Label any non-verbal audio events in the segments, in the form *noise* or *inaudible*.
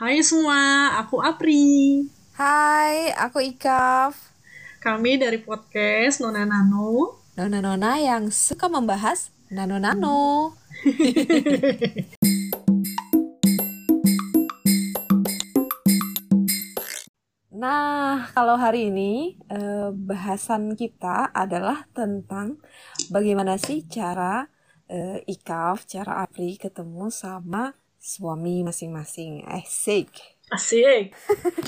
Hai semua, aku Apri. Hai, aku Ikaf. Kami dari podcast Nona Nano. Nona-nona yang suka membahas nano-nano. *laughs* Nah, kalau hari ini eh, bahasan kita adalah tentang bagaimana sih cara eh, Ikaf, cara Apri ketemu sama suami masing-masing. Asik. Asik.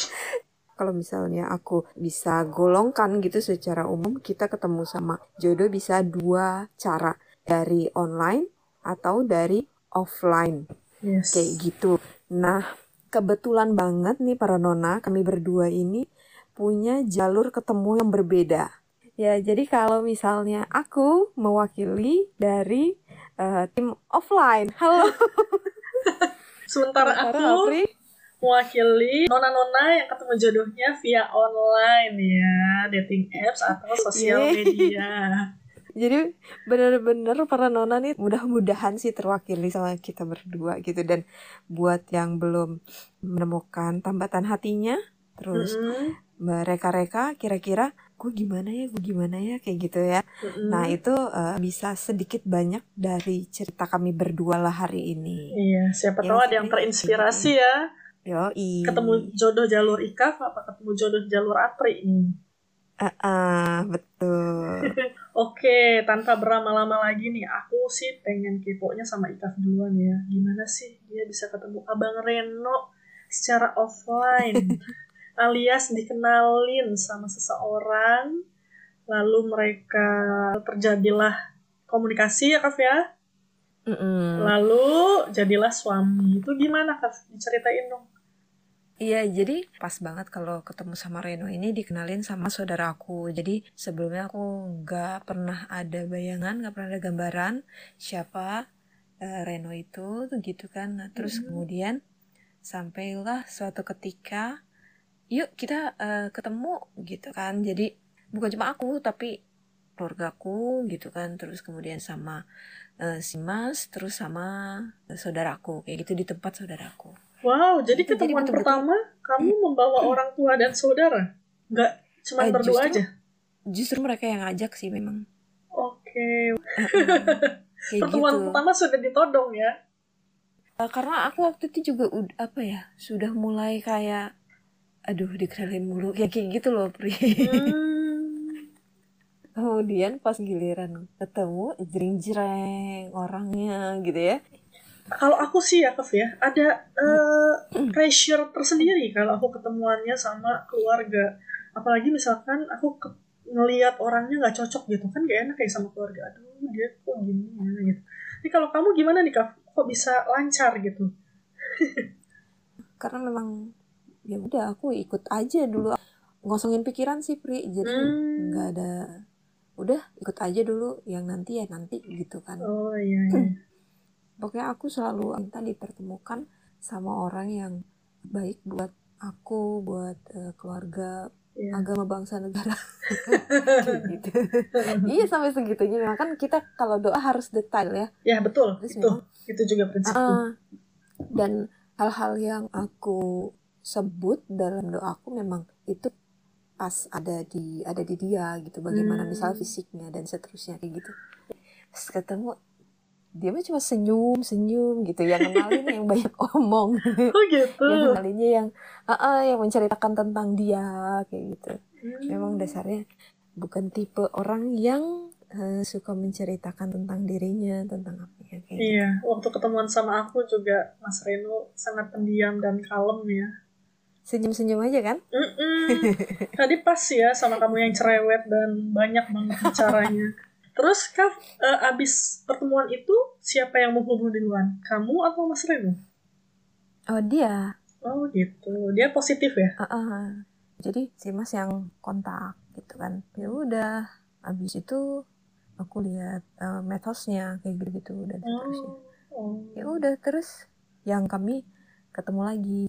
*laughs* Kalau misalnya aku bisa golongkan gitu secara umum, kita ketemu sama jodoh bisa dua cara. Dari online atau dari offline. Yes. Kayak gitu. Nah, kebetulan banget nih para nona, kami berdua ini punya jalur ketemu yang berbeda. Ya, jadi kalau misalnya aku mewakili dari eh, tim offline. Halo. *laughs* *laughs* Sementara Sementara aku Apri, mewakili nona-nona yang ketemu jodohnya via online ya, dating apps atau sosial Yeay. media. *laughs* Jadi bener-bener para nona nih mudah-mudahan sih terwakili sama kita berdua gitu dan buat yang belum menemukan tambatan hatinya terus mereka-reka kira-kira gue gimana ya gue gimana ya kayak gitu ya. mm-mm. Nah itu eh, bisa sedikit banyak dari cerita kami berdua lah hari ini. Iya, siapa Ya, tahu ada yang tapi- terinspirasi ya. Yoi. Ketemu jodoh jalur Ikaf apa ketemu jodoh jalur Apri ini. Ah, ah, betul. *laughs* Oke, tanpa berlama-lama lagi nih, aku sih pengen keponya sama Ikaf duluan ya. Gimana sih dia bisa ketemu Abang Reno secara offline, *laughs* alias dikenalin sama seseorang, lalu mereka terjadilah komunikasi ya Kaf ya, Mm-mm. lalu jadilah suami. Itu gimana Kaf? Diceritain dong. Iya, jadi pas banget kalau ketemu sama Reno ini dikenalin sama saudaraku. Jadi sebelumnya aku nggak pernah ada bayangan, nggak pernah ada gambaran siapa eh, Reno itu, tuh gitu kan. Nah, terus kemudian sampailah suatu ketika, yuk kita eh, ketemu gitu kan. Jadi bukan cuma aku, tapi keluargaku gitu kan. Terus kemudian sama eh, si Mas, terus sama eh, saudaraku kayak gitu di tempat saudaraku. Wow, jadi Itu jadi ketemuan betul-betul- pertama kamu membawa orang tua dan saudara? Nggak cuma berdua justru- aja? Justru mereka yang ngajak sih memang. Oke, Kayak pertemuan gitu. pertama sudah ditodong ya? Karena aku waktu itu juga ud- apa ya, sudah mulai kayak aduh dikenalin mulu kayak kayak gitu loh, Pri. Hmm. *laughs* Kemudian pas giliran ketemu jreng-jreng orangnya gitu ya. Kalau aku sih ya, Kev ya, ada eh, pressure tersendiri kalau aku ketemuannya sama keluarga. Apalagi misalkan aku ke- ngelihat orangnya nggak cocok gitu kan gak enak kayak sama keluarga. Aduh dia kok gini ya gitu. Ini kalau kamu gimana nih Kev? Kok bisa lancar gitu? *laughs* Karena memang ya udah aku ikut aja dulu ngosongin pikiran sih, Pri. Jadi Hmm. nggak ada udah ikut aja dulu yang nanti ya nanti gitu kan. Oh iya, iya. *clears throat* Pokoknya aku selalu minta dipertemukan sama orang yang baik buat aku, buat eh, keluarga, Iya. agama, bangsa, negara. *laughs* gitu. iya sampai segitunya. Memang kan kita kalau doa harus detail ya. Ya betul, Terus itu itu juga prinsipku. Ah, dan hal-hal yang aku sebut dalam doaku memang itu pas ada di ada di dia gitu. Bagaimana Hmm. misal fisiknya dan seterusnya kayak gitu. Terus ketemu dia mah cuma senyum senyum gitu yang kenalin yang banyak *laughs* omong Oh gitu. yang kenalinnya yang ah, ah, yang menceritakan tentang dia kayak gitu Hmm. memang dasarnya bukan tipe orang yang eh, suka menceritakan tentang dirinya tentang apa ya kayak gitu. Iya, waktu ketemuan sama aku juga Mas Reno sangat pendiam dan kalem ya. Senyum-senyum aja kan Mm-mm. *laughs* Tadi pas ya sama kamu yang cerewet dan banyak banget bicaranya. Terus Kak, eh, abis pertemuan itu siapa yang menghubungi duluan? Kamu atau Mas Reno? oh dia Oh gitu, dia positif ya? ah, ah. jadi si mas yang kontak gitu kan ya udah abis itu aku lihat eh, medosnya kayak gitu gitu dan seterusnya Oh, oh. ya udah terus yang kami ketemu lagi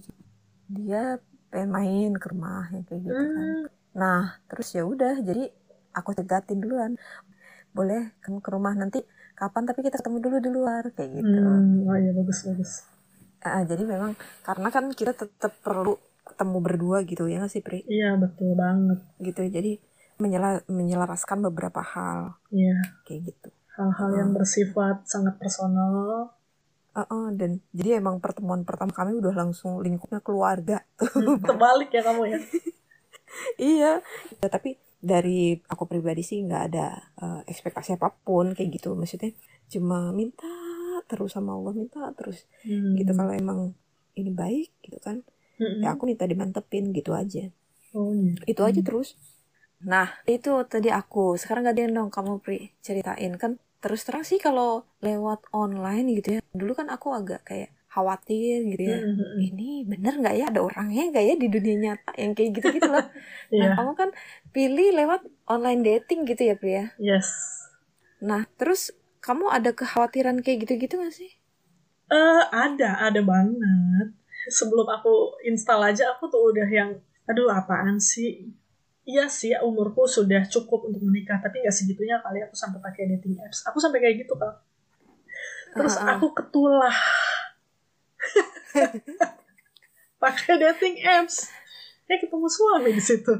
dia pengen main ke rumah yang kayak gitu kan Hmm, nah terus ya udah jadi aku tegatin duluan boleh kamu ke rumah nanti kapan tapi kita ketemu dulu di luar kayak gitu hmm, oh iya bagus bagus. Ah, jadi memang karena kan kita tetap perlu ketemu berdua gitu ya nggak sih Pri? Iya betul banget. Gitu jadi menyela menyelaraskan beberapa hal Iya. kayak gitu. Hal-hal yang bersifat sangat personal. Ah, dan jadi emang pertemuan pertama kami udah langsung lingkupnya keluarga. Hmm, *laughs* Terbalik ya kamu ya. iya. Ya, tapi dari aku pribadi sih nggak ada eh, ekspektasi apa pun kayak gitu. Maksudnya cuma minta terus sama Allah minta terus Hmm. gitu kalau emang ini baik gitu kan Mm-mm. ya aku minta dimantepin gitu aja Oh gitu. itu aja terus nah itu tadi aku sekarang gak dong kamu Pri ceritain kan terus terang sih kalau lewat online gitu ya dulu kan aku agak kayak khawatir gitu ya Mm-mm. ini bener nggak ya ada orangnya nggak ya di dunia nyata yang kayak gitu gitu loh *laughs* Iya. nah kamu kan pilih lewat online dating gitu ya Pri ya Yes. nah terus kamu ada kekhawatiran kayak gitu-gitu gak sih Eh ada, ada banget. Sebelum aku install aja, aku tuh udah yang, aduh apaan sih? Iya sih, umurku sudah cukup untuk menikah, tapi nggak segitunya kali aku sampai pakai dating apps. Aku sampai kayak gitu kak. Terus ah. aku ketulah *laughs* pakai dating apps. Ya ketemu suami di situ.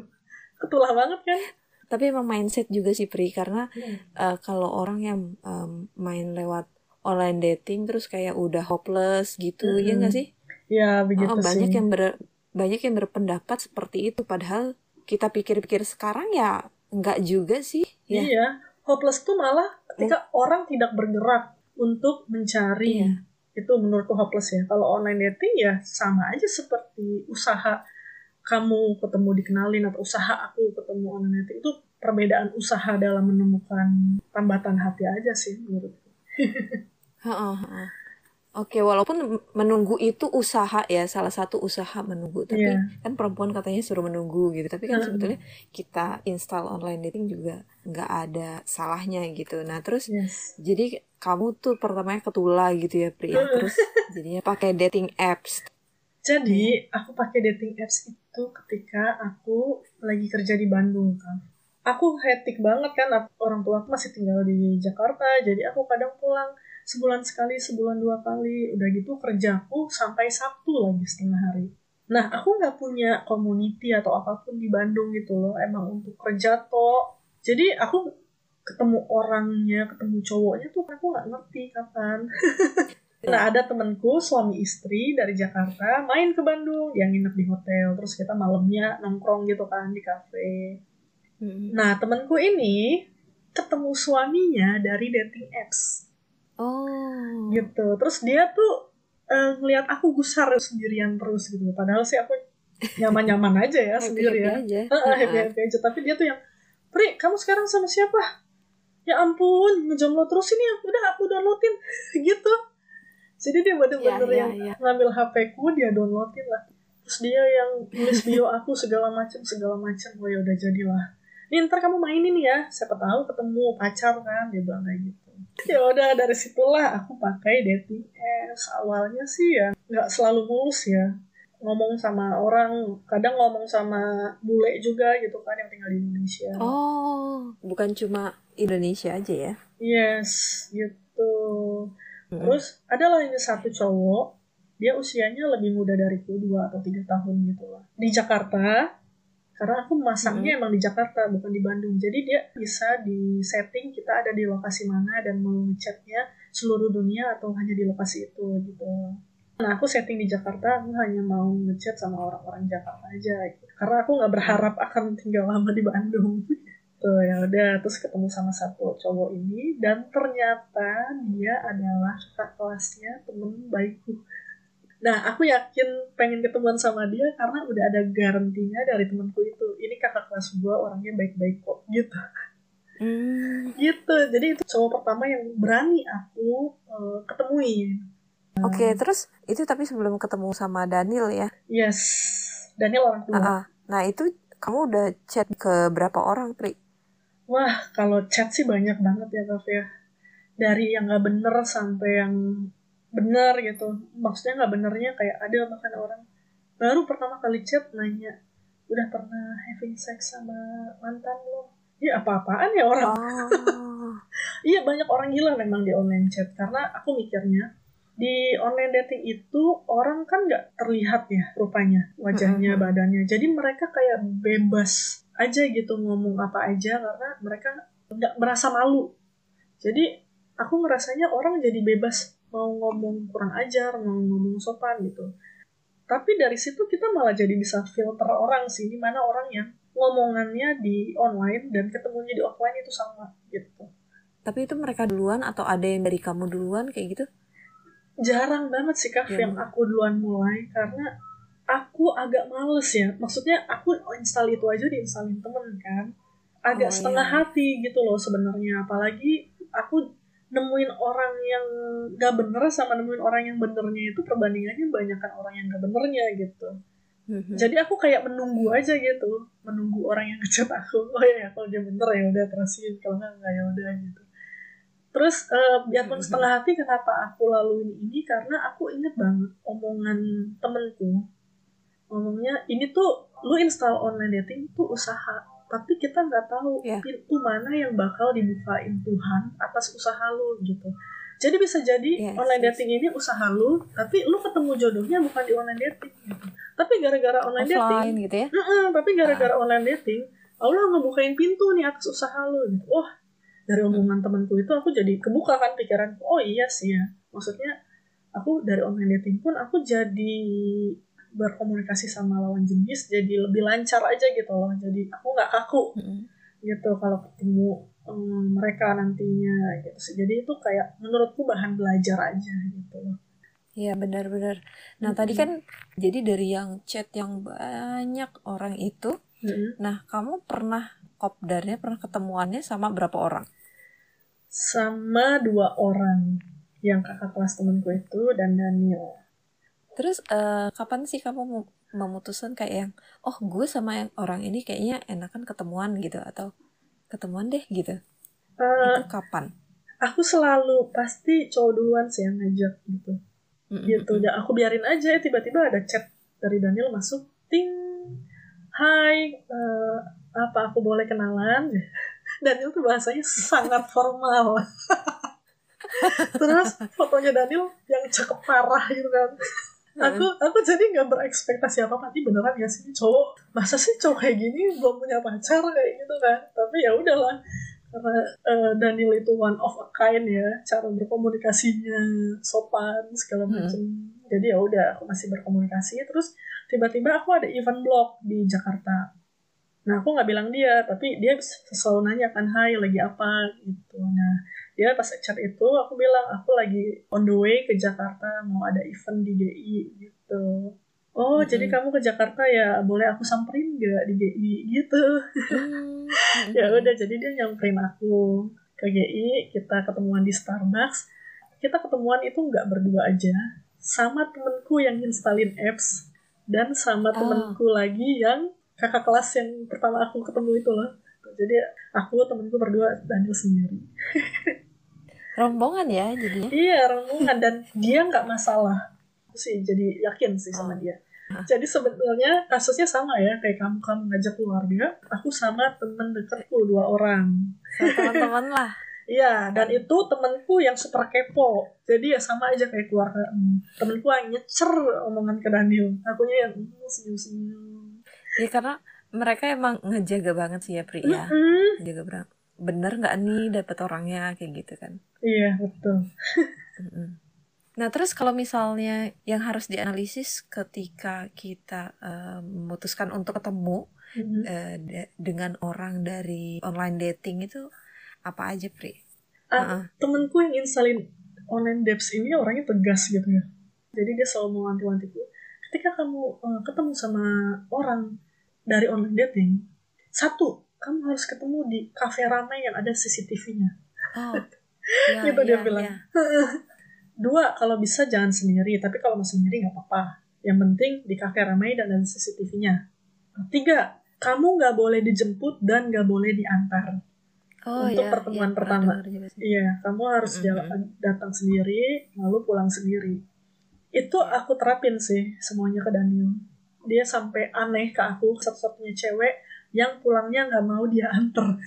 Ketulah banget kan? tapi emang mindset juga sih Pri karena Hmm. eh, kalau orang yang em, main lewat online dating terus kayak udah hopeless gitu ya Mm-mm. nggak sih Ya begitu Oh, banyak sih. yang ber- banyak yang berpendapat seperti itu padahal kita pikir-pikir sekarang ya nggak juga sih ya Iya, hopeless tuh malah ketika orang tidak bergerak untuk mencari. Iya. Itu menurutku hopeless ya. Kalau online dating ya sama aja seperti usaha kamu ketemu dikenalin atau usaha aku ketemu online dating itu perbedaan usaha dalam menemukan tambatan hati aja sih menurutku. *laughs* Oke, walaupun menunggu itu usaha ya, salah satu usaha menunggu. Tapi Iya. kan perempuan katanya suruh menunggu gitu. Tapi kan Mm-mm. sebetulnya kita install online dating juga nggak ada salahnya gitu. Nah, terus Yes. jadi kamu tuh pertamanya ketula gitu ya, Pri. ya. Terus jadinya pakai dating apps. Jadi aku pakai dating apps itu ketika aku lagi kerja di Bandung kan. Aku hektik banget kan, orang tua aku masih tinggal di Jakarta, jadi aku kadang pulang sebulan sekali, sebulan dua kali. Udah gitu kerjaku sampai Sabtu lagi setengah hari. Nah, aku nggak punya community atau apa pun di Bandung gitu loh, emang untuk kerja toh. Jadi aku ketemu orangnya, ketemu cowoknya tuh aku nggak ngerti kapan. *laughs* Nah, ada temenku suami istri dari Jakarta main ke Bandung, yang nginep di hotel, terus kita malamnya nongkrong gitu kan di kafe. Mm-mm. Nah, temenku ini ketemu suaminya dari dating apps Oh. gitu. Terus dia tuh eh, ngeliat aku gusar sendirian terus gitu. Padahal sih aku nyaman-nyaman aja ya Happy-happy aja. Heeh, happy-happy aja. Tapi dia tuh yang, Pri, kamu sekarang sama siapa? Ya ampun, ngejomblo terus ini ya. Udah aku downloadin. *laughs* gitu. Jadi dia bener-bener Iya, iya, yang iya. ngambil HP ku, dia downloadin lah. Terus dia yang nulis bio aku segala macem, segala macem. Oh ya udah jadilah. Nih ntar kamu mainin ya. Siapa tahu ketemu pacar kan. Dia bilang kayak gitu. Ya udah dari situlah aku pakai dating apps. Awalnya sih ya nggak selalu mulus ya ngomong sama orang, kadang ngomong sama bule juga gitu kan yang tinggal di Indonesia. Oh, bukan cuma Indonesia aja ya. Yes, gitu. Mm-mm. Terus ada lah ini satu cowok, dia usianya lebih muda dariku dua atau tiga tahun gitu lah. Di Jakarta, karena aku masangnya emang di Jakarta bukan di Bandung. Jadi dia bisa di setting kita ada di lokasi mana dan mau ngechatnya seluruh dunia atau hanya di lokasi itu gitu. Nah aku setting di Jakarta, aku hanya mau ngechat sama orang-orang Jakarta aja. Gitu. Karena aku nggak berharap akan tinggal lama di Bandung. *laughs* Tuh ya udah terus ketemu sama satu cowok ini dan ternyata dia adalah kakak kelasnya temen baikku. Nah aku yakin pengen ketemuan sama dia karena udah ada garantinya dari temenku itu. Ini kakak kelas gua orangnya baik-baik kok gitu. Hmm. Gitu. Jadi itu cowok pertama yang berani aku eh, ketemuin. Oke, terus itu tapi sebelum ketemu sama Daniel ya. Yes. Daniel orang tua. Ah, ah. Nah, itu kamu udah chat ke berapa orang, Pri? Wah, kalau chat sih banyak banget ya, Kak ya. Dari yang nggak bener sampai yang bener gitu. Maksudnya nggak benernya kayak ada bahkan orang baru pertama kali chat nanya, udah pernah having sex sama mantan lo? Ya apa-apaan ya orang. Oh. *laughs* Iya banyak orang gila memang di online chat karena aku mikirnya di online dating itu orang kan nggak terlihat ya rupanya wajahnya badannya jadi mereka kayak bebas aja gitu ngomong apa aja karena mereka nggak merasa malu jadi aku ngerasanya orang jadi bebas mau ngomong kurang ajar mau ngomong sopan gitu tapi dari situ kita malah jadi bisa filter orang sih di mana orang yang ngomongannya di online dan ketemunya di offline itu sama gitu Tapi itu mereka duluan atau ada yang dari kamu duluan kayak gitu? jarang banget sih kak Ya. yang aku duluan mulai karena aku agak males ya maksudnya aku install itu aja diinstalin temen kan agak Oh, setengah iya. hati gitu loh sebenarnya apalagi aku nemuin orang yang gak bener sama nemuin orang yang benernya itu perbandingannya banyakkan orang yang gak benernya gitu Mhm. jadi aku kayak menunggu aja gitu menunggu orang yang ngechat aku oh ya kalau dia bener ya udah terusin kalau nggak nggak ya udah gitu terus eh, biarpun Mhm. setengah hati kenapa aku laluin ini karena aku inget banget omongan temenku ngomongnya ini tuh lu install online dating tuh usaha tapi kita nggak tahu Iya. pintu mana yang bakal dibukain Tuhan atas usaha lu gitu jadi bisa jadi Yes, online yes. dating ini usaha lu tapi lu ketemu jodohnya bukan di online dating gitu tapi gara-gara online dating Offline gitu ya? Heeh, tapi gara-gara online dating, Allah ngebukain pintu nih atas usaha lu. Gitu. Wah, dari omongan temanku itu aku jadi kebuka kan pikiranku. Oh iya sih ya. Maksudnya aku dari online dating pun aku jadi berkomunikasi sama lawan jenis jadi lebih lancar aja gitu loh. Jadi aku nggak kaku Mhm. gitu kalau ketemu em, mereka nantinya gitu sih. Jadi itu kayak menurutku bahan belajar aja gitu loh. Iya benar-benar. Nah tadi kan jadi dari yang chat yang banyak orang itu, Mm-mm. nah kamu pernah kopdarnya pernah ketemuannya sama berapa orang? Sama dua orang yang kakak kelas temanku itu dan Daniel. Terus eh, kapan sih kamu mu- memutuskan kayak yang, oh gue sama yang orang ini kayaknya enakan ketemuan gitu atau ketemuan deh gitu? Eh, Itu kapan? aku selalu pasti cowok duluan sih yang ngajak gitu Mm-mm. gitu dan aku biarin aja tiba-tiba ada chat dari Daniel masuk ting hai eh, apa aku boleh kenalan *laughs* Daniel tuh bahasanya sangat formal *laughs* terus fotonya Daniel yang cakep parah gitu kan aku aku jadi nggak berekspektasi apa apa Ini beneran ya sih cowok? Masa sih cowok kayak gini belum punya pacar kayak gitu kan? Tapi ya udahlah. Karena eh, Daniel itu one of a kind ya cara berkomunikasinya sopan segala Hmm. macam jadi ya udah aku masih berkomunikasi. Terus tiba-tiba aku ada event blog di Jakarta. Nah aku nggak bilang dia tapi dia selalu nanya kan hai lagi apa? Gitu. Nah dia pas chat itu aku bilang aku lagi on the way ke Jakarta mau ada event di GI gitu. Oh Mm-mm. jadi kamu ke Jakarta ya boleh aku samperin gak di GI gitu. Hmm, *laughs* ya udah jadi dia nyamperin aku ke GI kita ketemuan di Starbucks. Kita ketemuan itu nggak berdua aja sama temenku yang installin apps dan sama Oh. temenku lagi yang kakak kelas yang pertama aku ketemu itu loh. Jadi aku temenku berdua Daniel sendiri *laughs* Rombongan ya jadinya. iya rombongan dan dia nggak masalah aku sih jadi yakin sih sama Oh. dia jadi sebenarnya kasusnya sama ya kayak kamu kamu ngajak keluarga aku sama temen deketku dua orang teman-teman lah. *laughs* Iya, dan itu temenku yang super kepo. Jadi ya sama aja kayak keluarga. Hmm, Temenku yang nyecer omongan ke Daniel. Akunya yang hmm, senyum-senyum. Ya karena mereka emang ngejaga banget sih ya Pri ya. Mm-mm. Jaga berang. Bener nggak nih dapet orangnya kayak gitu kan. Iya, betul. Nah terus kalau misalnya yang harus dianalisis ketika kita eh, memutuskan untuk ketemu Mhm. eh, de- dengan orang dari online dating itu apa aja Pri? Ah, Heeh. Temenku yang installin online dapps ini orangnya tegas gitu ya. Jadi dia selalu mewanti-wantiku. Ketika kamu eh, ketemu sama orang dari online dating, satu, kamu harus ketemu di cafe ramai yang ada CCTV-nya. Oh, *laughs* ya, Gitu dia ya, bilang. ya. *laughs* Dua, kalau bisa jangan sendiri, tapi kalau mau sendiri nggak apa-apa. Yang penting di kafe ramai dan ada CCTV-nya. Tiga, kamu nggak boleh dijemput dan nggak boleh diantar. Oh Untuk ya, pertemuan ya, pertama. Iya, kamu harus Mm-mm. jalan- datang sendiri, lalu pulang sendiri. Itu aku terapin sih semuanya ke Daniel. Dia sampai aneh ke aku, satu-satunya cewek yang pulangnya nggak mau dia antar.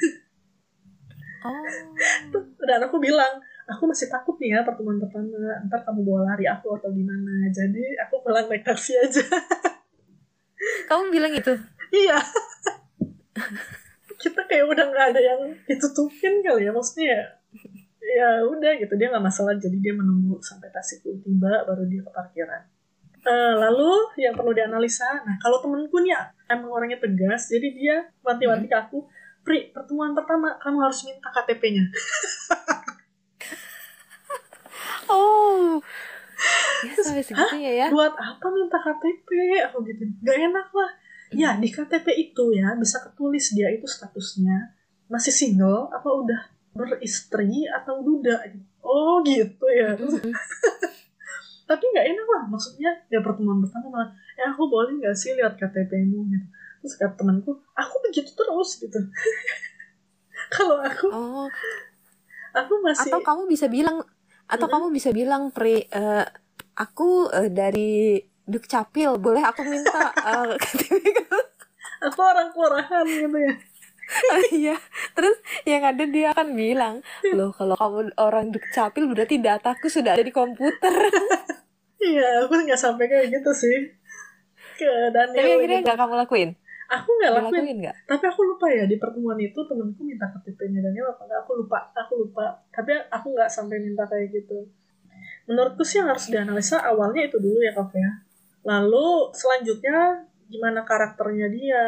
Oh, Dan aku bilang, aku masih takut nih ya pertemuan pertama ntar kamu bawa lari aku atau gimana. Jadi aku pulang naik taksi aja. Kamu bilang itu? Iya. Kita kayak udah nggak ada yang ditutupin kali ya maksudnya ya ya udah gitu dia nggak masalah. Jadi dia menunggu sampai taksi itu tiba baru dia ke parkiran. Uh, lalu yang perlu dianalisa, nah kalau temenku nih ya, emang orangnya tegas, jadi dia wanti-wanti ke aku, Pri, pertemuan pertama kamu harus minta KTP-nya. *laughs* oh, ya sampai segitunya ya. Buat apa minta KTP? Aku gitu, gak enak lah. Ya di KTP itu ya bisa ketulis dia itu statusnya masih single apa udah beristri atau duda. Oh gitu ya. Tapi nggak enak lah maksudnya ya pertemuan pertama malah ya aku boleh nggak sih lihat KTP-mu gitu. Terus kata temanku aku begitu terus gitu. *laughs* Kalau aku oh. aku masih atau kamu bisa bilang atau hmm. kamu bisa bilang pri uh, aku uh, dari Dukcapil boleh aku minta *laughs* uh, KTP aku orang kelurahan gitu ya oh, *laughs* iya. Terus yang ada dia akan bilang loh kalau kamu orang dukcapil berarti dataku sudah ada di komputer. *laughs* Iya aku nggak sampai kayak gitu sih. Ke Daniel tapi akhirnya nggak kamu lakuin? Aku nggak lakuin, lakuin gak? tapi aku lupa ya di pertemuan itu temenku minta KTP-nya Daniel apa enggak aku lupa aku lupa. Tapi aku nggak sampai minta kayak gitu. Menurutku sih yang harus dianalisa awalnya itu dulu ya kak ya. Lalu selanjutnya gimana karakternya dia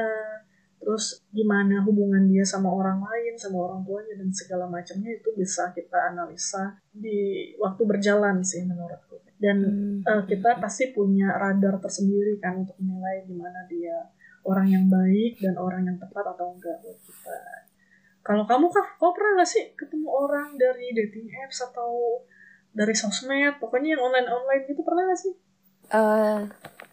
terus gimana hubungan dia sama orang lain sama orang tuanya dan segala macamnya itu bisa kita analisa di waktu berjalan sih menurutku dan hmm. uh, kita pasti punya radar tersendiri kan untuk menilai gimana dia orang yang baik dan orang yang tepat atau enggak buat kita. Kalau kamu kah, kau pernah gak sih ketemu orang dari dating apps atau dari sosmed, pokoknya yang online-online gitu pernah gak sih? Uh,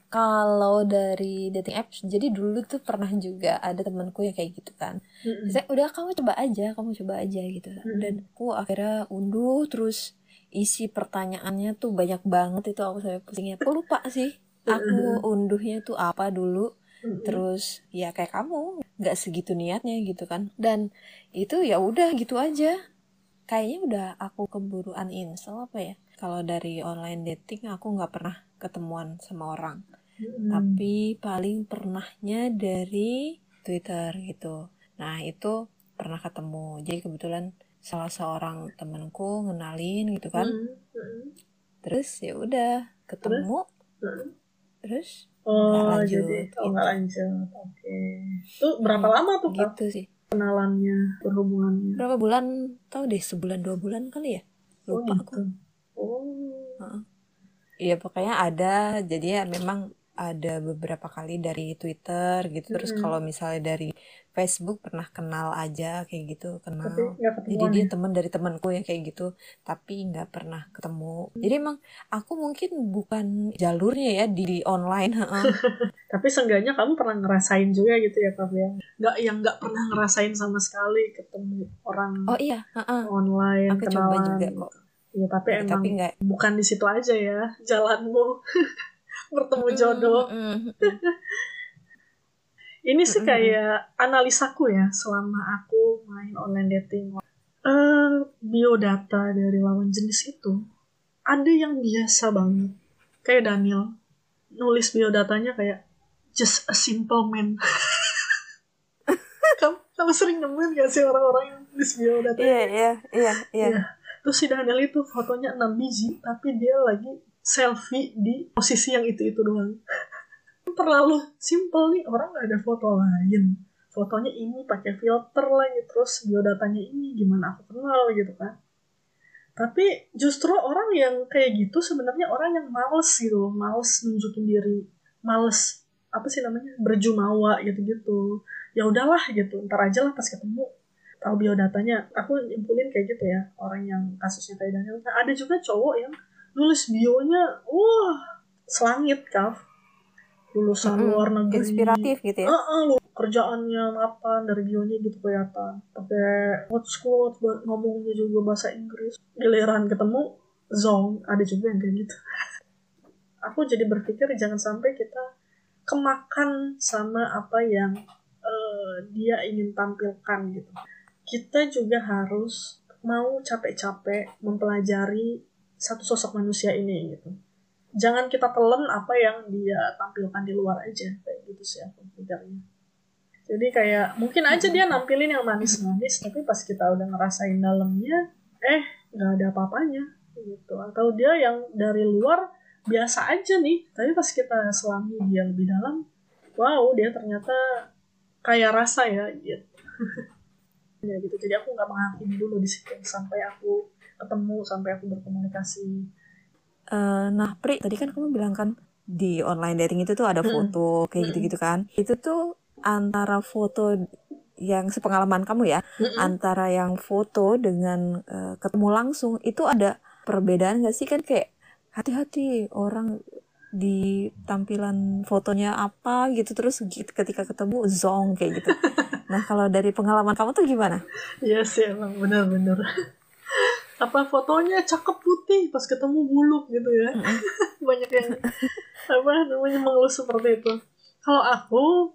kalau dari dating apps, jadi dulu tuh pernah juga ada temanku yang kayak gitu kan. Mm-hmm. Saya udah kamu coba aja, kamu coba aja gitu. Mm-hmm. Dan aku akhirnya unduh terus isi pertanyaannya tuh banyak banget itu aku sampai pusingnya aku lupa sih aku unduhnya tuh apa dulu terus ya kayak kamu nggak segitu niatnya gitu kan dan itu ya udah gitu aja kayaknya udah aku keburu uninstall apa ya kalau dari online dating aku nggak pernah ketemuan sama orang. Hmm. tapi paling pernahnya dari Twitter gitu. Nah itu pernah ketemu. Jadi kebetulan salah seorang temanku ngenalin gitu kan. Hmm. Hmm. terus ya udah ketemu. Terus, terus oh lanjut, jadi oh nggak lanjut. Oke. Okay. tuh berapa lama tuh gitu kak? sih. kenalannya berhubungannya? Berapa bulan? Tau deh sebulan dua bulan kali ya? Lupa oh, gitu. aku. oh iya pokoknya ada. Jadi ya memang ada beberapa kali dari Twitter gitu. Terus mm -hmm. kalau misalnya dari Facebook pernah kenal aja kayak gitu kenal. Jadi dia ya? teman dari temanku ya kayak gitu. Tapi nggak pernah ketemu. Jadi emang aku mungkin bukan jalurnya ya di, di online *laughs* tapi seenggaknya kamu pernah ngerasain juga gitu ya Kak ya nggak yang nggak pernah ngerasain sama sekali ketemu orang oh iya uh-uh. online aku kenalan coba juga kok Iya tapi ya, emang tapi enggak. bukan di situ aja ya jalanmu *laughs* bertemu jodoh. Mm, -hmm. Ini sih kayak analisaku ya selama aku main online dating. Uh, biodata dari lawan jenis itu ada yang biasa banget. Kayak Daniel nulis biodatanya kayak just a simple man. *laughs* kamu, kamu sering nemuin gak sih orang-orang yang nulis biodata? Iya, iya, iya, iya. Terus si Daniel itu fotonya 6 biji, tapi dia lagi selfie di posisi yang itu-itu doang. *laughs* Terlalu simple nih orang nggak ada foto lain. Fotonya ini pakai filter lagi terus biodatanya ini gimana aku kenal gitu kan. Tapi justru orang yang kayak gitu sebenarnya orang yang males gitu males nunjukin diri males apa sih namanya berjumawa gitu gitu ya udahlah gitu ntar aja lah pas ketemu tahu biodatanya aku nyimpulin kayak gitu ya orang yang kasusnya kayak Daniel. Nah, ada juga cowok yang nulis bionya wah selangit kaf. Lulusan mm-hmm. luar negeri. Inspiratif gitu ya? Uh, uh, kerjaannya apa dari bionya gitu kelihatan. Pakai quotes quotes ngomongnya juga bahasa Inggris. Giliran ketemu zong. Ada juga yang kayak gitu. Aku jadi berpikir jangan sampai kita kemakan sama apa yang uh, dia ingin tampilkan gitu kita juga harus mau capek-capek mempelajari satu sosok manusia ini gitu. Jangan kita telan apa yang dia tampilkan di luar aja kayak gitu sih aku pikirnya. Jadi kayak mungkin aja dia nampilin yang manis-manis tapi pas kita udah ngerasain dalamnya eh nggak ada apa-apanya gitu. Atau dia yang dari luar biasa aja nih tapi pas kita selami dia lebih dalam wow dia ternyata kaya rasa ya gitu *laughs* ya gitu. Jadi aku nggak menghakimi dulu di situ sampai aku ketemu sampai aku berkomunikasi. Uh, nah Pri tadi kan kamu bilang kan di online dating itu tuh ada foto kayak gitu-gitu kan. Itu tuh antara foto yang sepengalaman kamu ya mm-hmm. antara yang foto dengan uh, ketemu langsung itu ada perbedaan gak sih? Kan kayak hati-hati orang di tampilan fotonya apa gitu terus ketika ketemu zong kayak gitu. *laughs* Nah kalau dari pengalaman kamu tuh gimana? Iya yes, sih emang bener-bener *laughs* apa fotonya cakep putih pas ketemu buluk gitu ya. *laughs* Banyak yang apa namanya mengeluh seperti itu. Kalau aku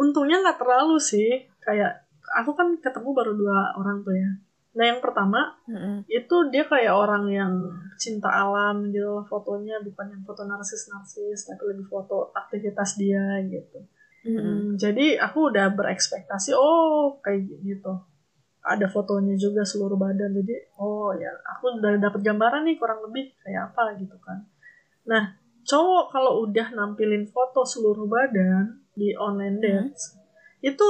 untungnya nggak terlalu sih. Kayak aku kan ketemu baru dua orang tuh ya nah yang pertama mm-hmm. itu dia kayak orang yang cinta alam gitu fotonya bukan yang foto narsis narsis tapi lebih foto aktivitas dia gitu mm-hmm. hmm, jadi aku udah berekspektasi oh kayak gitu ada fotonya juga seluruh badan jadi oh ya aku udah dapet gambaran nih kurang lebih kayak apa gitu kan nah cowok kalau udah nampilin foto seluruh badan di online dance hmm. itu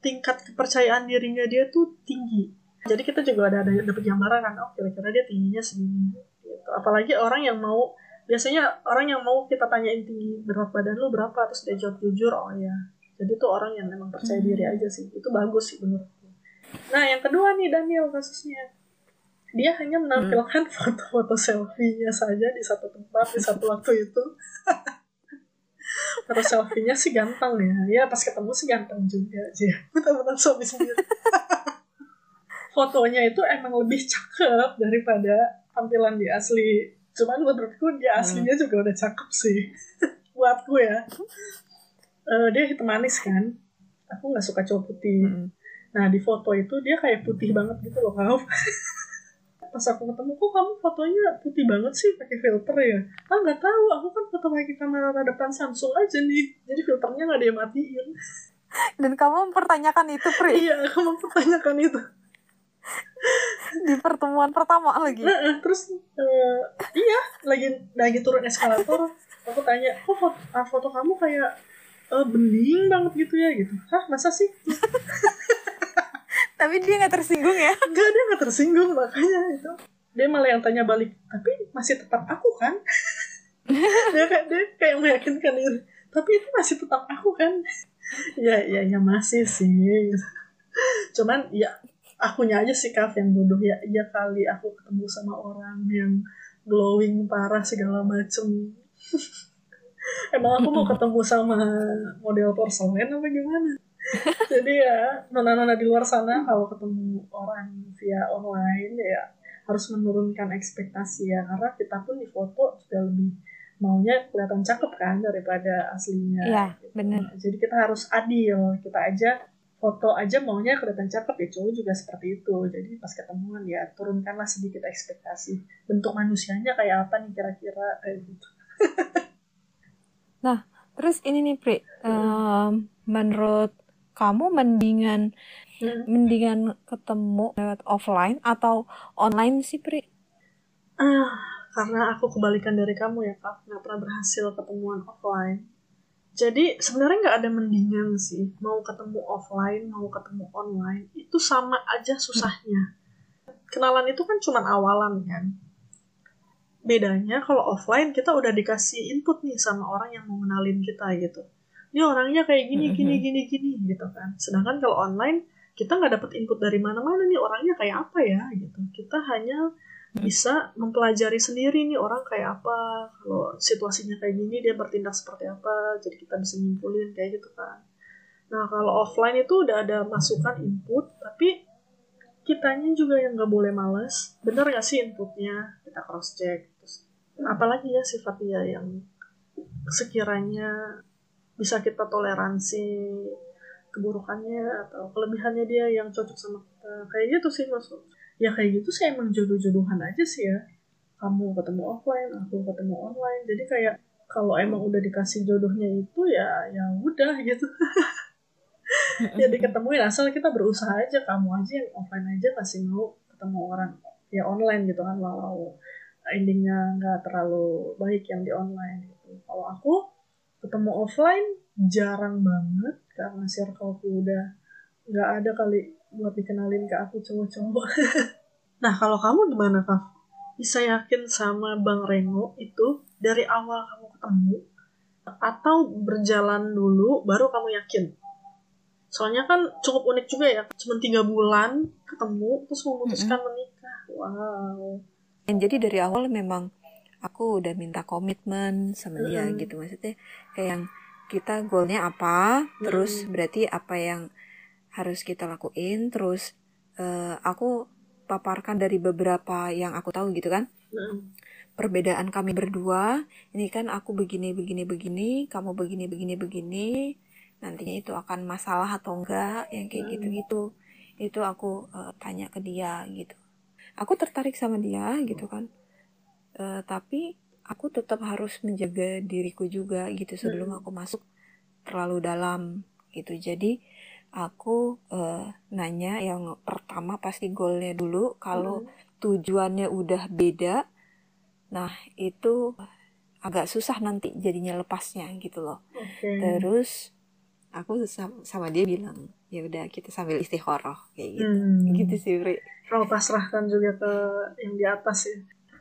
tingkat kepercayaan dirinya dia tuh tinggi jadi kita juga ada ada dapat gambaran kan oh kira-kira dia tingginya segini gitu. apalagi orang yang mau biasanya orang yang mau kita tanyain tinggi berat badan lu berapa terus dia jawab jujur oh ya jadi tuh orang yang memang percaya hmm. diri aja sih itu bagus sih menurutku nah yang kedua nih Daniel kasusnya dia hanya menampilkan foto-foto selfie-nya saja di satu tempat di satu waktu itu *laughs* Foto selfie-nya sih ganteng ya. Ya pas ketemu sih ganteng juga sih. Betul-betul suami sendiri. *laughs* Fotonya itu emang lebih cakep daripada tampilan di asli. Cuman menurutku dia hmm. aslinya hmm. juga udah cakep sih. *laughs* Buatku ya. Uh, dia hitam manis kan. Aku nggak suka cowok putih. Hmm. Nah di foto itu dia kayak putih banget gitu loh kau *laughs* pas aku ketemu kok kamu fotonya putih banget sih pakai filter ya ah nggak tahu aku kan foto pakai kamera depan Samsung aja nih jadi filternya nggak dia matiin dan kamu mempertanyakan itu Pri *laughs* iya aku mempertanyakan itu di pertemuan pertama lagi. Nah, terus uh, iya lagi lagi turun eskalator. Aku tanya kok foto, ah, foto kamu kayak uh, bening banget gitu ya? Gitu. Hah masa sih? Tapi dia nggak tersinggung ya? Enggak dia nggak tersinggung makanya itu. Dia malah yang tanya balik tapi masih tetap aku kan? *laughs* Dia kayak dia kayak meyakinkan diri tapi itu masih tetap aku kan? Ya ya ya masih sih. Cuman ya akunya aja sih kaf yang bodoh ya iya kali aku ketemu sama orang yang glowing parah segala macem *laughs* emang aku mau ketemu sama model porselen apa gimana *laughs* jadi ya nona-nona di luar sana kalau ketemu orang via online ya harus menurunkan ekspektasi ya karena kita pun di foto juga lebih maunya kelihatan cakep kan daripada aslinya. Iya gitu. benar. Jadi kita harus adil kita aja foto aja maunya kelihatan cakep ya cowok juga seperti itu jadi pas ketemuan ya turunkanlah sedikit ekspektasi bentuk manusianya kayak apa nih kira-kira kayak gitu *laughs* nah terus ini nih Pri um, menurut kamu mendingan hmm. mendingan ketemu lewat offline atau online sih Pri? Ah, karena aku kebalikan dari kamu ya kak, nggak pernah berhasil ketemuan offline. Jadi sebenarnya nggak ada mendingan sih, mau ketemu offline, mau ketemu online, itu sama aja susahnya. Kenalan itu kan cuma awalan kan. Bedanya kalau offline kita udah dikasih input nih sama orang yang mau kenalin kita gitu. Ini orangnya kayak gini gini gini gini gitu kan. Sedangkan kalau online kita nggak dapat input dari mana-mana nih orangnya kayak apa ya gitu. Kita hanya bisa mempelajari sendiri nih orang kayak apa. Kalau situasinya kayak gini dia bertindak seperti apa jadi kita bisa nyimpulin kayak gitu kan. Nah kalau offline itu udah ada masukan input tapi kitanya juga yang nggak boleh males. Benar nggak sih inputnya? Kita cross check terus apalagi ya sifat dia yang sekiranya bisa kita toleransi keburukannya atau kelebihannya dia yang cocok sama kita. Kayak gitu sih maksud ya kayak gitu sih emang jodoh-jodohan aja sih ya. Kamu ketemu offline aku ketemu online. Jadi kayak kalau emang udah dikasih jodohnya itu ya ya udah gitu. *laughs* Ya diketemuin asal kita berusaha aja. Kamu aja yang offline aja masih mau ketemu orang ya online gitu kan. Walau endingnya nggak terlalu baik yang di online gitu. Kalau aku ketemu offline jarang banget karena circleku udah nggak ada kali buat dikenalin ke aku cowok-cowok *laughs* nah kalau kamu gimana kak bisa yakin sama bang Reno itu dari awal kamu ketemu atau berjalan dulu baru kamu yakin Soalnya kan cukup unik juga ya, cuma tiga bulan ketemu terus memutuskan mm -hmm. menikah. Wow. Dan jadi dari awal memang aku udah minta komitmen sama dia mm -hmm. gitu maksudnya kayak yang kita goalnya apa, terus mm. berarti apa yang harus kita lakuin, terus uh, aku paparkan dari beberapa yang aku tahu gitu kan. Mm. Perbedaan kami berdua, ini kan aku begini begini begini, kamu begini begini begini nantinya itu akan masalah atau enggak yang kayak hmm. gitu-gitu itu aku uh, tanya ke dia gitu aku tertarik sama dia gitu kan uh, tapi aku tetap harus menjaga diriku juga gitu sebelum hmm. aku masuk terlalu dalam gitu jadi aku uh, nanya yang pertama pasti goalnya dulu kalau hmm. tujuannya udah beda nah itu agak susah nanti jadinya lepasnya gitu loh okay. terus aku sama, sama dia bilang ya udah kita sambil istikharah kayak gitu hmm. gitu sih Bri. Kau pasrahkan juga ke yang di atas ya.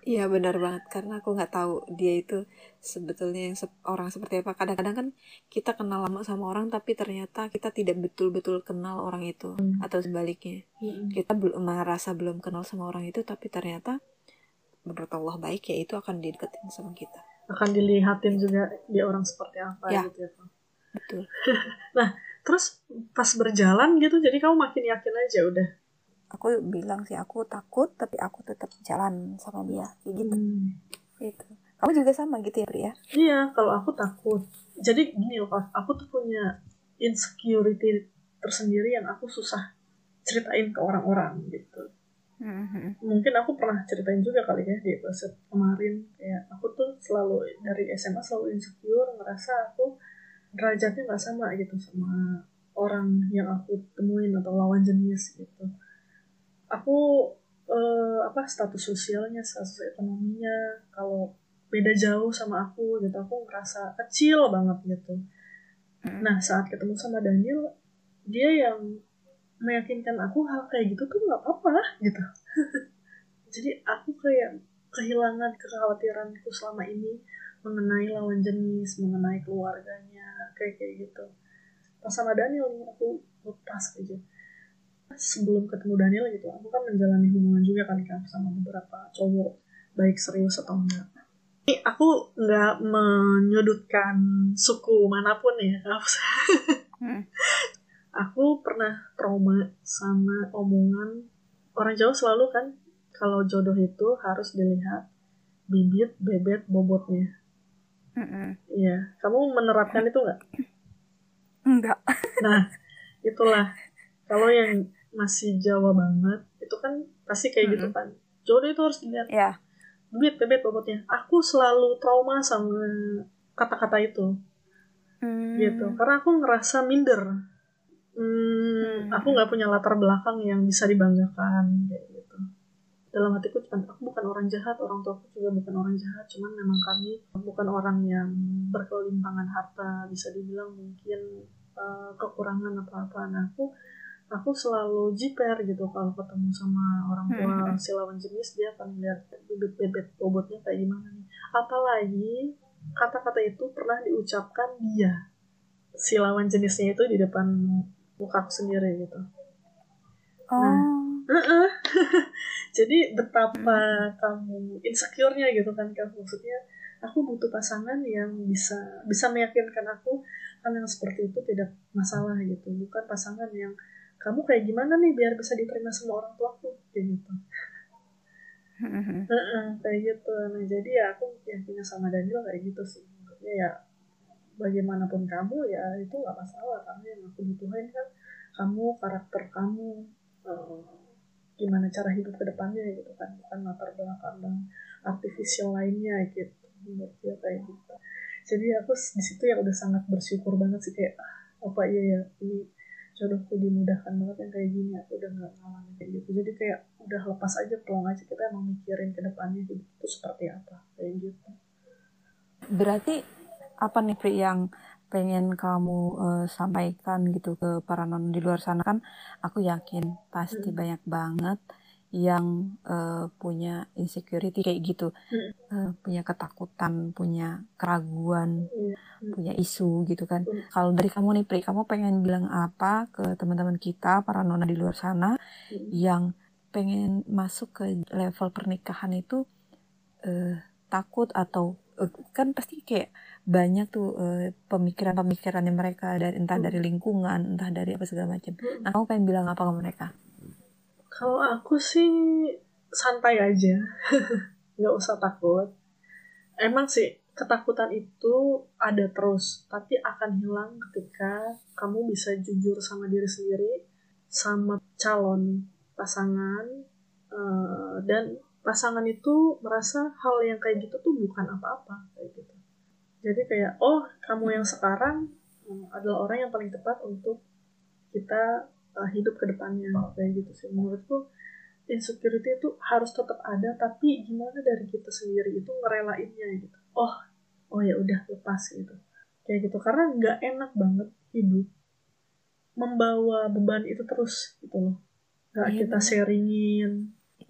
Iya benar banget karena aku nggak tahu dia itu sebetulnya yang se orang seperti apa. Kadang-kadang kan kita kenal lama sama orang tapi ternyata kita tidak betul-betul kenal orang itu hmm. atau sebaliknya. Hmm. Kita belum merasa belum kenal sama orang itu tapi ternyata menurut Allah baik ya itu akan dideketin sama kita. Akan dilihatin juga dia orang seperti apa ya. gitu ya. Betul. *laughs* nah, terus pas berjalan gitu, jadi kamu makin yakin aja udah. Aku bilang sih aku takut, tapi aku tetap jalan sama dia, kayak gitu. Hmm. Gitu. Kamu juga sama gitu ya, Pria? Iya, kalau aku takut. Jadi gini loh, aku tuh punya insecurity tersendiri yang aku susah ceritain ke orang-orang gitu. Mm-hmm. Mungkin aku pernah ceritain juga kali ya di episode kemarin kayak aku tuh selalu dari SMA selalu insecure ngerasa aku derajatnya nggak sama gitu sama orang yang aku temuin atau lawan jenis gitu aku eh, apa status sosialnya status ekonominya kalau beda jauh sama aku gitu aku ngerasa kecil banget gitu. Hmm. nah saat ketemu sama Daniel dia yang meyakinkan aku hal kayak gitu tuh nggak apa-apa gitu. *laughs* Jadi aku kayak kehilangan kekhawatiranku selama ini mengenai lawan jenis mengenai keluarganya kayak kayak gitu. Pas sama Daniel nih aku lepas aja sebelum ketemu Daniel gitu aku kan menjalani hubungan juga kan kan sama beberapa cowok baik serius atau enggak ini aku nggak menyudutkan suku mana pun ya hmm. *laughs* aku pernah trauma sama omongan orang Jawa selalu kan kalau jodoh itu harus dilihat bibit bebet bobotnya Iya, kamu menerapkan itu nggak? Enggak. Nah, itulah kalau yang masih Jawa banget itu kan pasti kayak mm -hmm. gitu kan. Jodoh itu harus dilihat. Iya. Duit bebet bobotnya. Aku selalu trauma sama kata-kata itu. Mm. Gitu. Karena aku ngerasa minder. Hmm, mm. aku nggak punya latar belakang yang bisa dibanggakan kayak gitu dalam hatiku cuman aku bukan orang jahat orang tua aku juga bukan orang jahat cuman memang kami bukan orang yang berkelimpangan harta bisa dibilang mungkin uh, kekurangan apa apa nah aku aku selalu jiper gitu kalau ketemu sama orang tua hmm. si lawan jenis dia akan lihat bibit bebet bobotnya kayak gimana nih apalagi kata-kata itu pernah diucapkan dia si lawan jenisnya itu di depan muka aku sendiri gitu nah uh -uh. *laughs* jadi betapa hmm. kamu insecure-nya gitu kan kan maksudnya aku butuh pasangan yang bisa bisa meyakinkan aku hal yang seperti itu tidak masalah gitu bukan pasangan yang kamu kayak gimana nih biar bisa diterima semua orang tuaku kayak gitu. *laughs* Uh kayak gitu. Nah jadi ya aku yang punya sama Daniel kayak gitu sih. Maksudnya ya bagaimanapun kamu ya itu nggak masalah. Karena yang aku butuhin kan. Kamu karakter kamu uh, gimana cara hidup ke depannya gitu kan. Bukan latar belakang dan artifisial lainnya gitu. Menurut dia kayak gitu. Jadi aku di situ yang udah sangat bersyukur banget sih. Kayak ah, apa iya ya ini jodohku dimudahkan banget yang kayak gini aku udah nggak ngalamin kayak gitu. Jadi kayak udah lepas aja peluang aja kita emang mikirin ke depannya hidup itu seperti apa kayak gitu. Berarti apa nih Pri yang pengen kamu uh, sampaikan gitu ke para non di luar sana? Kan aku yakin pasti hmm. banyak banget yang uh, punya insecurity kayak gitu, hmm. uh, punya ketakutan, punya keraguan, hmm. punya isu gitu kan. Hmm. Kalau dari kamu nih Pri, kamu pengen bilang apa ke teman-teman kita para nona di luar sana hmm. yang pengen masuk ke level pernikahan itu uh, takut atau uh, kan pasti kayak banyak tuh uh, pemikiran-pemikirannya mereka dari entah dari lingkungan, entah dari apa segala macam. Nah, kamu pengen bilang apa ke mereka? Kalau aku sih santai aja, *laughs* nggak usah takut. Emang sih ketakutan itu ada terus, tapi akan hilang ketika kamu bisa jujur sama diri sendiri, sama calon pasangan, uh, dan pasangan itu merasa hal yang kayak gitu tuh bukan apa-apa kayak gitu. Jadi kayak oh kamu yang sekarang uh, adalah orang yang paling tepat untuk kita uh, hidup ke depannya. Kayak gitu sih. Menurutku insecurity itu harus tetap ada tapi gimana dari kita sendiri itu ngerelainnya gitu. Oh oh ya udah lepas gitu. Kayak gitu. Karena nggak enak banget hidup membawa beban itu terus gitu loh. Nggak iya, kita sharingin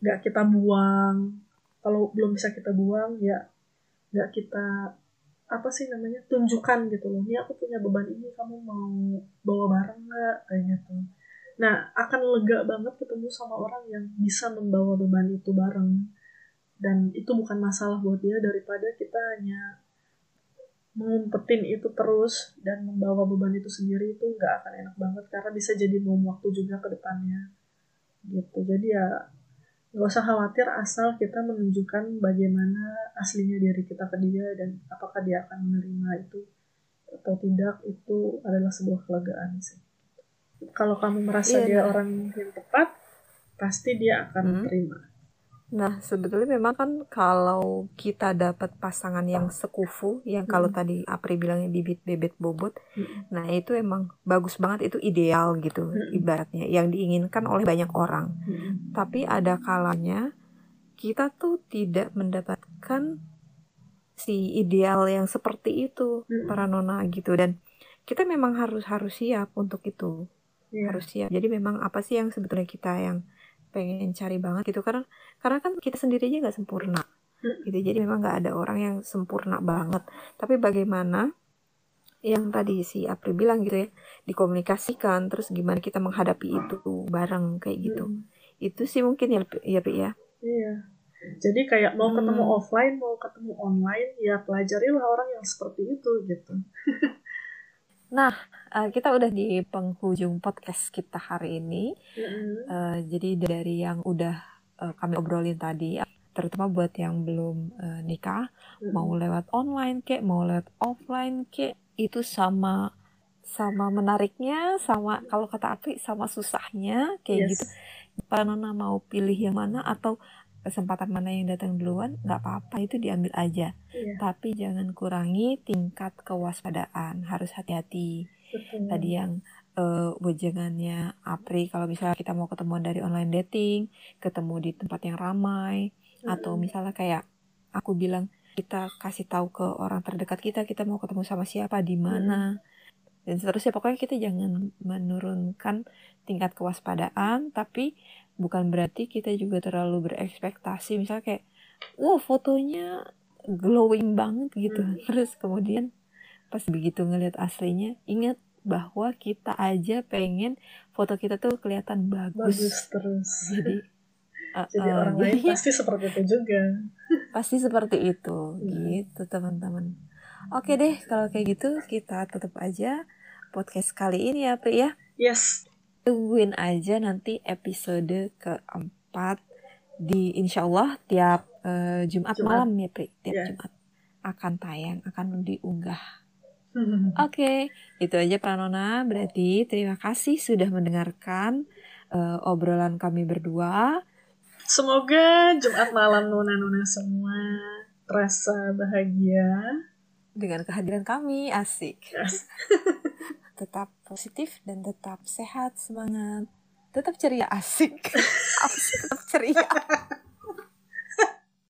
nggak kita buang. Kalau belum bisa kita buang ya nggak kita apa sih namanya tunjukkan gitu loh. Ini aku punya beban ini kamu mau bawa bareng nggak? Kayak gitu Nah, akan lega banget ketemu sama orang yang bisa membawa beban itu bareng. Dan itu bukan masalah buat dia daripada kita hanya mengumpetin itu terus dan membawa beban itu sendiri itu nggak akan enak banget karena bisa jadi bom waktu juga ke depannya. Gitu. Jadi ya nggak usah khawatir asal kita menunjukkan bagaimana aslinya diri kita ke dia dan apakah dia akan menerima itu atau tidak itu adalah sebuah kelegaan sih kalau kamu merasa iya, dia nah. orang yang tepat pasti dia akan hmm. terima Nah, sebetulnya memang kan kalau kita dapat pasangan yang sekufu, yang kalau hmm. tadi Apri bilangnya bibit bebet bobot, hmm. nah itu emang bagus banget, itu ideal gitu hmm. ibaratnya, yang diinginkan oleh banyak orang. Hmm. Tapi ada kalanya kita tuh tidak mendapatkan si ideal yang seperti itu hmm. para nona gitu dan kita memang harus harus siap untuk itu yeah. harus siap jadi memang apa sih yang sebetulnya kita yang pengen cari banget gitu karena karena kan kita sendiri aja nggak sempurna hmm. gitu jadi memang nggak ada orang yang sempurna banget tapi bagaimana yang tadi si Apri bilang gitu ya dikomunikasikan terus gimana kita menghadapi itu bareng kayak gitu hmm. itu sih mungkin ya ya ya iya jadi kayak mau hmm. ketemu offline mau ketemu online ya pelajarilah orang yang seperti itu gitu *laughs* Nah, uh, kita udah di penghujung podcast kita hari ini. Mm-hmm. Uh, jadi dari yang udah uh, kami obrolin tadi, terutama buat yang belum uh, nikah, mm-hmm. mau lewat online kek, mau lewat offline kek, itu sama sama menariknya, sama kalau kata Api sama susahnya kayak yes. gitu. Para nona mau pilih yang mana atau kesempatan mana yang datang duluan nggak apa-apa itu diambil aja iya. tapi jangan kurangi tingkat kewaspadaan harus hati-hati tadi yang uh, wejangannya Apri kalau misalnya kita mau ketemuan dari online dating ketemu di tempat yang ramai hmm. atau misalnya kayak aku bilang kita kasih tahu ke orang terdekat kita kita mau ketemu sama siapa di mana hmm. dan seterusnya pokoknya kita jangan menurunkan tingkat kewaspadaan tapi bukan berarti kita juga terlalu berekspektasi. Misalnya kayak wow fotonya glowing banget gitu. Hmm. *laughs* terus kemudian pas begitu ngeliat aslinya ingat bahwa kita aja pengen foto kita tuh kelihatan bagus, bagus terus. Jadi *laughs* uh, jadi uh, orang lain pasti seperti itu juga. *laughs* Pasti seperti itu. Hmm. gitu teman-teman. Oke deh kalau kayak gitu kita tutup aja podcast kali ini ya Pri ya. Yes tungguin aja nanti episode keempat di insya Allah tiap uh, Jumat, Jumat malam ya Pri tiap yeah. Jumat akan tayang akan diunggah *laughs* Oke, okay, itu aja Pranona. Berarti terima kasih sudah mendengarkan uh, obrolan kami berdua. Semoga Jumat malam nona-nona semua terasa bahagia dengan kehadiran kami. Asik. Yes. *laughs* tetap positif dan tetap sehat, semangat. Tetap ceria, asik. *laughs* asik tetap ceria.